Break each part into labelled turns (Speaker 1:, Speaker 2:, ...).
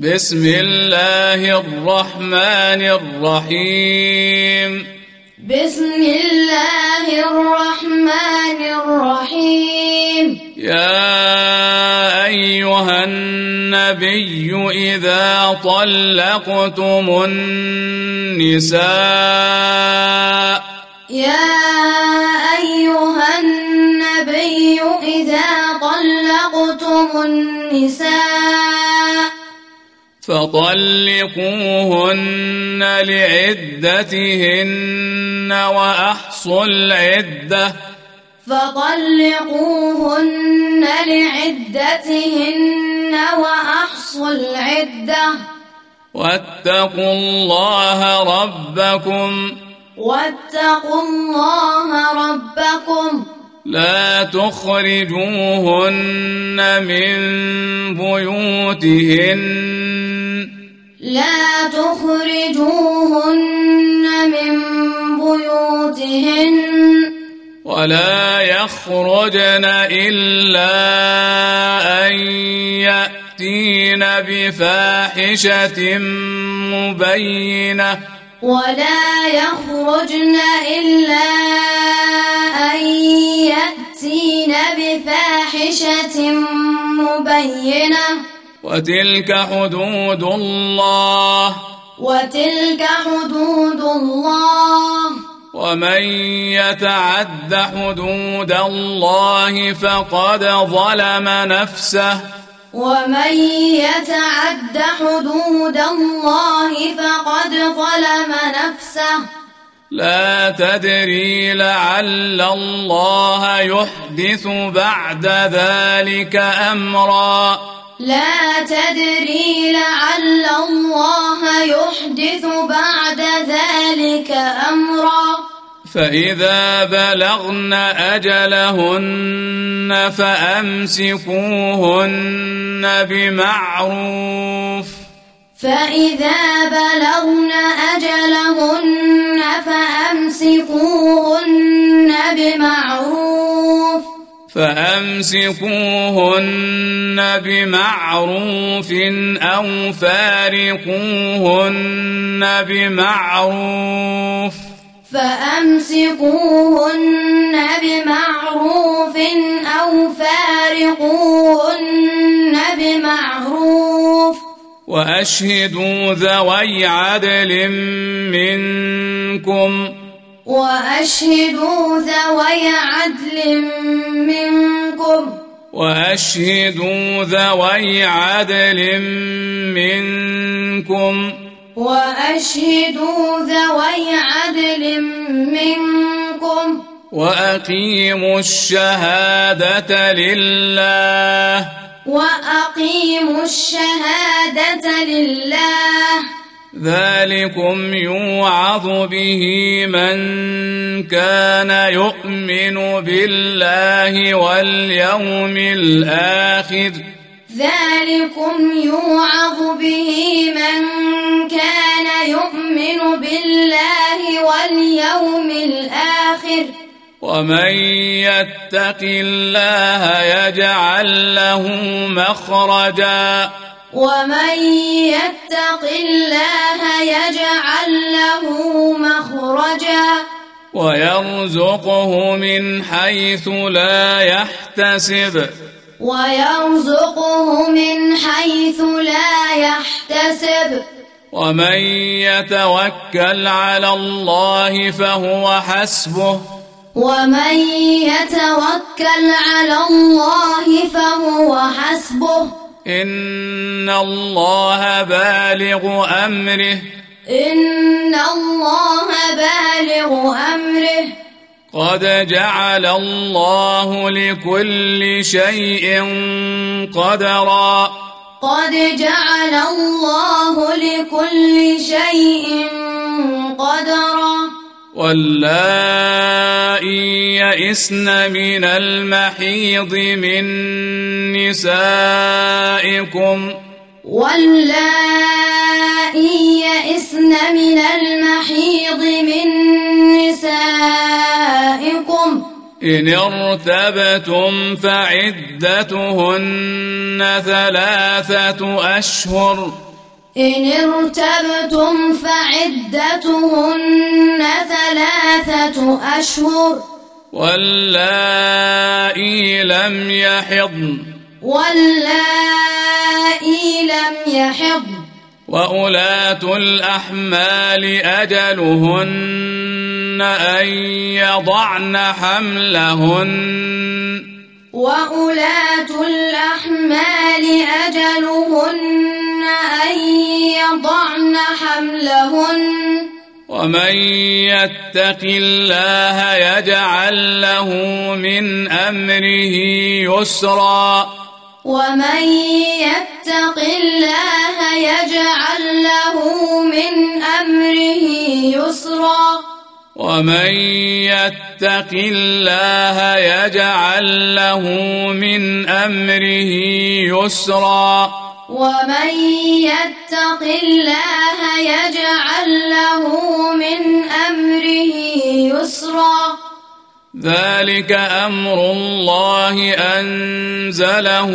Speaker 1: بسم الله الرحمن الرحيم.
Speaker 2: بسم الله الرحمن الرحيم.
Speaker 1: يا أيها النبي إذا طلقتم النساء
Speaker 2: يا أيها النبي إذا طلقتم النساء
Speaker 1: فطلقوهن لعدتهن وأحصوا العدة.
Speaker 2: فطلقوهن لعدتهن وأحصوا العدة.
Speaker 1: واتقوا الله ربكم.
Speaker 2: واتقوا الله ربكم.
Speaker 1: لا تخرجوهن من بيوتهن.
Speaker 2: لا تخرجوهن من بيوتهن.
Speaker 1: ولا يخرجن إلا أن يأتين بفاحشة مبينة.
Speaker 2: ولا يخرجن إلا أن يأتين بفاحشة مبينة.
Speaker 1: وتلك حدود الله.
Speaker 2: وتلك حدود الله.
Speaker 1: ومن يتعد حدود الله فقد ظلم نفسه.
Speaker 2: ومن يتعد حدود الله فقد ظلم نفسه.
Speaker 1: لا تدري لعل الله يحدث بعد ذلك أمرا.
Speaker 2: لا تدري لعل الله يحدث بعد ذلك أمرا.
Speaker 1: فإذا بلغن أجلهن فأمسكوهن بمعروف.
Speaker 2: فإذا بلغن أجلهن فأمسكوهن بمعروف.
Speaker 1: فأمسكوهن بمعروف أو فارقوهن بمعروف
Speaker 2: فأمسكوهن بمعروف أو فارقوهن بمعروف
Speaker 1: وأشهدوا ذوي عدل منكم
Speaker 2: وأشهدوا ذوي عدل منكم.
Speaker 1: وأشهدوا ذوي عدل منكم.
Speaker 2: وأشهدوا ذوي عدل منكم.
Speaker 1: وأقيموا الشهادة لله.
Speaker 2: وأقيموا الشهادة لله.
Speaker 1: ذلكم يوعظ به من كان يؤمن بالله واليوم الآخر
Speaker 2: ذلكم يوعظ به من كان يؤمن بالله واليوم الآخر
Speaker 1: ومن يتق الله يجعل له مخرجا
Speaker 2: ومن يتق الله يجعل له مخرجا
Speaker 1: ويرزقه من حيث لا يحتسب.
Speaker 2: ويرزقه من حيث لا يحتسب.
Speaker 1: ومن يتوكل على الله فهو حسبه.
Speaker 2: ومن يتوكل على الله فهو حسبه.
Speaker 1: ان الله بالغ امره
Speaker 2: إن الله بالغ أمره
Speaker 1: قد جعل الله لكل شيء قدرا
Speaker 2: قد جعل الله لكل شيء قدرا
Speaker 1: واللائي يئسن من المحيض من نسائكم.
Speaker 2: واللائي يئسن من المحيض من نسائكم.
Speaker 1: إن ارتبتم فعدتهن ثلاثة أشهر.
Speaker 2: إن ارتبتم فعدتهن ثلاثة أشهر.
Speaker 1: واللائي لم يحضن.
Speaker 2: واللائي لم يحضن.
Speaker 1: وأولاة الأحمال أجلهن أن يضعن حملهن.
Speaker 2: وأولاة الأحمال أجلهن أن يضعن حملهن.
Speaker 1: ومن يتق الله يجعل له من أمره يسرا.
Speaker 2: ومن يتق الله يجعل له من أمره يسرا.
Speaker 1: ومن يتق الله يجعل له من أمره يسرا.
Speaker 2: ومن يتق الله يجعل له من أمره يسرا.
Speaker 1: ذلك أمر الله أنزله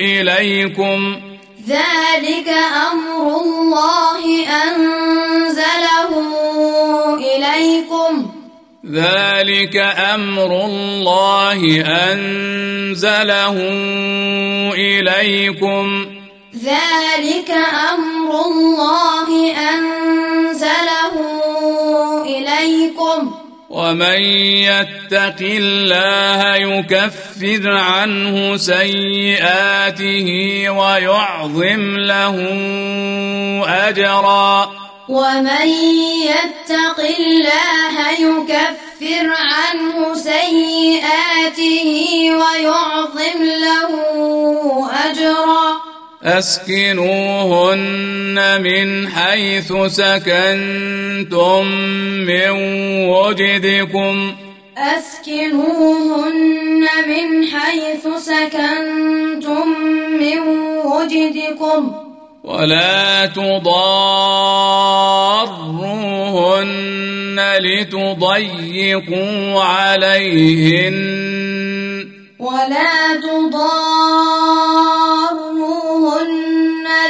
Speaker 1: إليكم.
Speaker 2: ذلك أمر الله أنزله إليكم.
Speaker 1: ذلك أمر الله أنزله إليكم.
Speaker 2: ذلك أمر الله أنزله إليكم.
Speaker 1: ومن يتق الله يكفر عنه سيئاته ويعظم له أجرا.
Speaker 2: ومن يتق الله يكفر عنه سيئاته ويعظم له أجرا.
Speaker 1: أسكنوهن من حيث سكنتم من وجدكم.
Speaker 2: أسكنوهن من حيث سكنتم من وجدكم.
Speaker 1: ولا تضاروهن لتضيقوا عليهن.
Speaker 2: ولا تضاروهن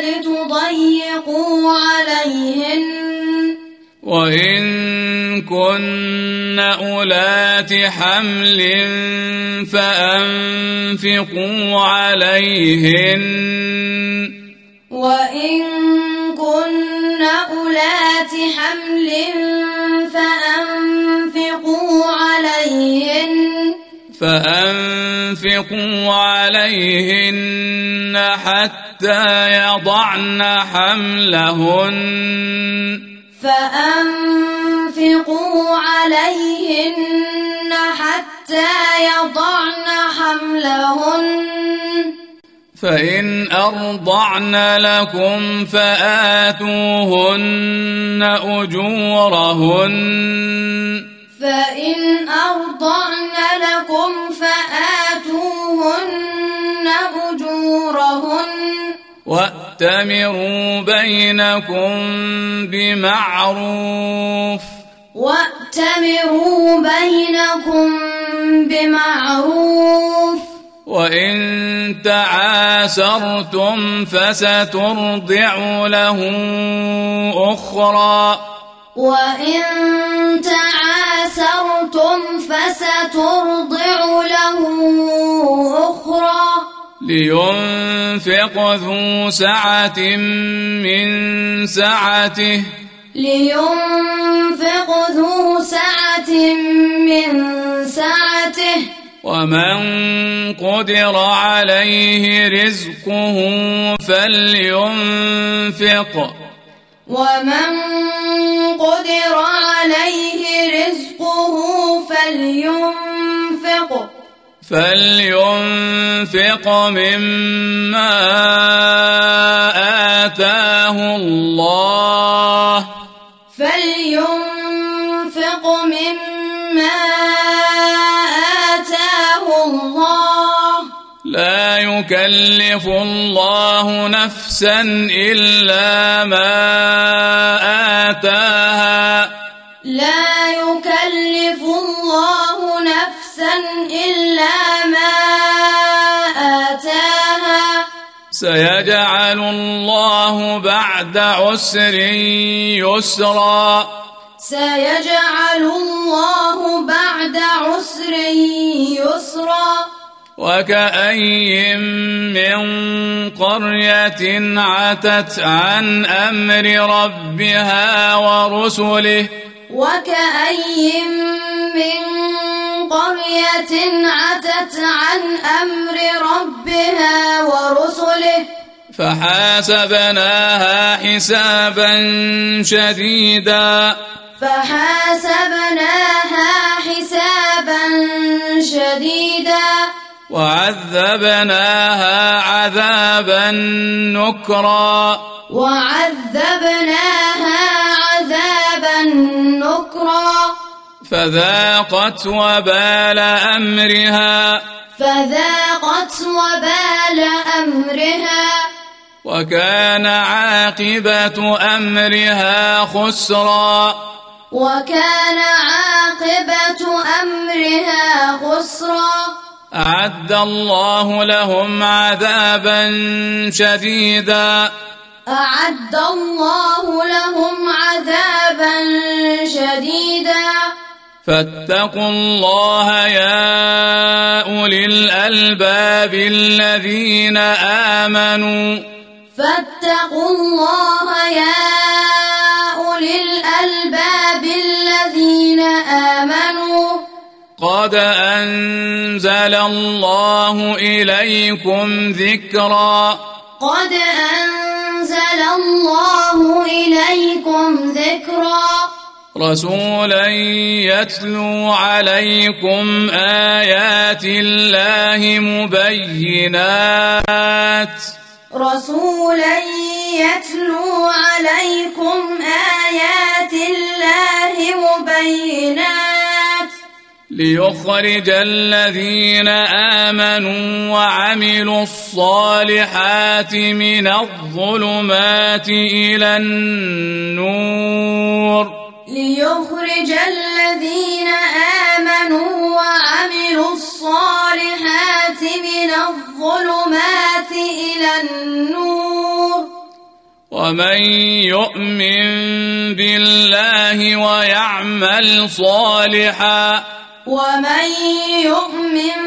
Speaker 2: لتضيقوا عليهن.
Speaker 1: وإن كن أولات حمل فأنفقوا عليهن.
Speaker 2: وإن كن أولات حمل فأنفقوا عليهن.
Speaker 1: فأنفقوا عليهن حتى يضعن حملهن.
Speaker 2: فأنفقوا عليهن حتى يضعن حملهن.
Speaker 1: فإن أرضعن لكم فآتوهن أجورهن.
Speaker 2: فإن أرضعن لكم فآتوهن أجورهن.
Speaker 1: وأتمروا بينكم بمعروف.
Speaker 2: وأتمروا بينكم بمعروف.
Speaker 1: وإن تعاسرتم فسترضع له أخرى.
Speaker 2: وإن تعاسرتم فسترضع له أخرى.
Speaker 1: لينفق ذو سعة من سعته.
Speaker 2: لينفق ذو سعة من سعته.
Speaker 1: ومن قدر عليه رزقه فلينفق.
Speaker 2: ومن قدر عليه رزقه فلينفق.
Speaker 1: فلينفق مما آتاه الله. يكلف الله نفسا إلا ما آتاها.
Speaker 2: لا يكلف الله نفسا إلا ما آتاها.
Speaker 1: سيجعل الله بعد عسر يسرا.
Speaker 2: سيجعل الله بعد عسر يسرا.
Speaker 1: وكأي من قرية عتت عن أمر ربها ورسله.
Speaker 2: وكأي من قرية عتت عن أمر ربها ورسله.
Speaker 1: فحاسبناها حسابا شديدا.
Speaker 2: فحاسبناها حسابا شديدا.
Speaker 1: وعذبناها عذابا نكرا.
Speaker 2: وعذبناها عذابا نكرا.
Speaker 1: فذاقت وبال أمرها.
Speaker 2: فذاقت وبال أمرها.
Speaker 1: وكان عاقبة أمرها خسرا.
Speaker 2: وكان عاقبة أمرها خسرا.
Speaker 1: أعد الله لهم عذابا شديدا.
Speaker 2: أعد الله لهم عذابا شديدا.
Speaker 1: فاتقوا الله يا أولي الألباب الذين آمنوا.
Speaker 2: فاتقوا الله يا أولي الألباب الذين آمنوا.
Speaker 1: قد أنزل الله إليكم ذكرا.
Speaker 2: قد أنزل الله إليكم ذكرا.
Speaker 1: رسولا يتلو عليكم آيات الله مبينات.
Speaker 2: رسولا يتلو عليكم
Speaker 1: ليخرج الذين آمنوا وعملوا الصالحات من الظلمات إلى النور.
Speaker 2: ليخرج الذين آمنوا وعملوا الصالحات من الظلمات إلى النور.
Speaker 1: ومن يؤمن بالله ويعمل صالحا
Speaker 2: ومن يؤمن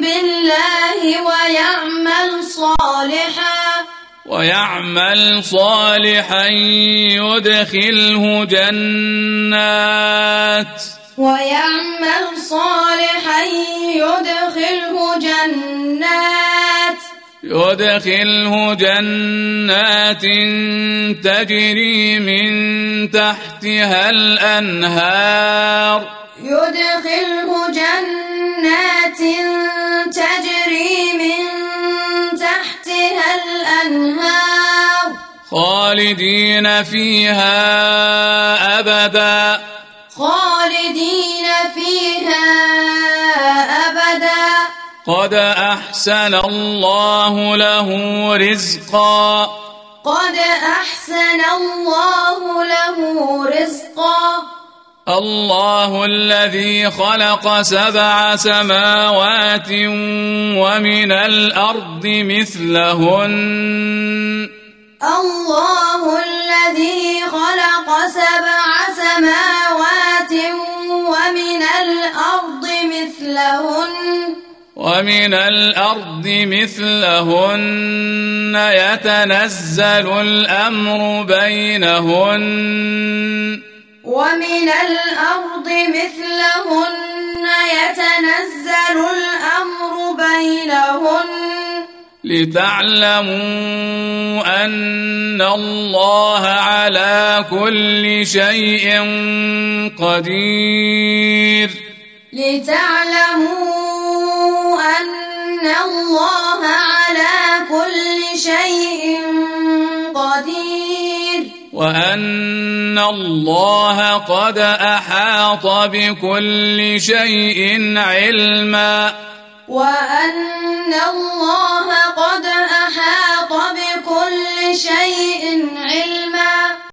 Speaker 2: بالله ويعمل صالحا
Speaker 1: ويعمل صالحا يدخله جنات.
Speaker 2: ويعمل صالحا يدخله جنات.
Speaker 1: يدخله جنات تجري من تحتها الأنهار.
Speaker 2: يدخله جنات تجري من تحتها الأنهار.
Speaker 1: خالدين فيها أبدا.
Speaker 2: خالدين فيها أبدا.
Speaker 1: قد أحسن الله له رزقا.
Speaker 2: قد أحسن الله له رزقا.
Speaker 1: الله الذي خلق سبع سماوات ومن الأرض مثلهن.
Speaker 2: الله الذي خلق سبع سماوات ومن الأرض مثلهن.
Speaker 1: ومن الأرض مثلهن يتنزل الأمر بينهن.
Speaker 2: ومن الأرض مثلهن يتنزل الأمر بينهن
Speaker 1: لتعلموا أن الله على كل شيء قدير.
Speaker 2: لتعلموا أن الله على كل شيء قدير.
Speaker 1: وأن الله قد أحاط بكل شيء علما.
Speaker 2: وأن الله قد أحاط بكل شيء علما.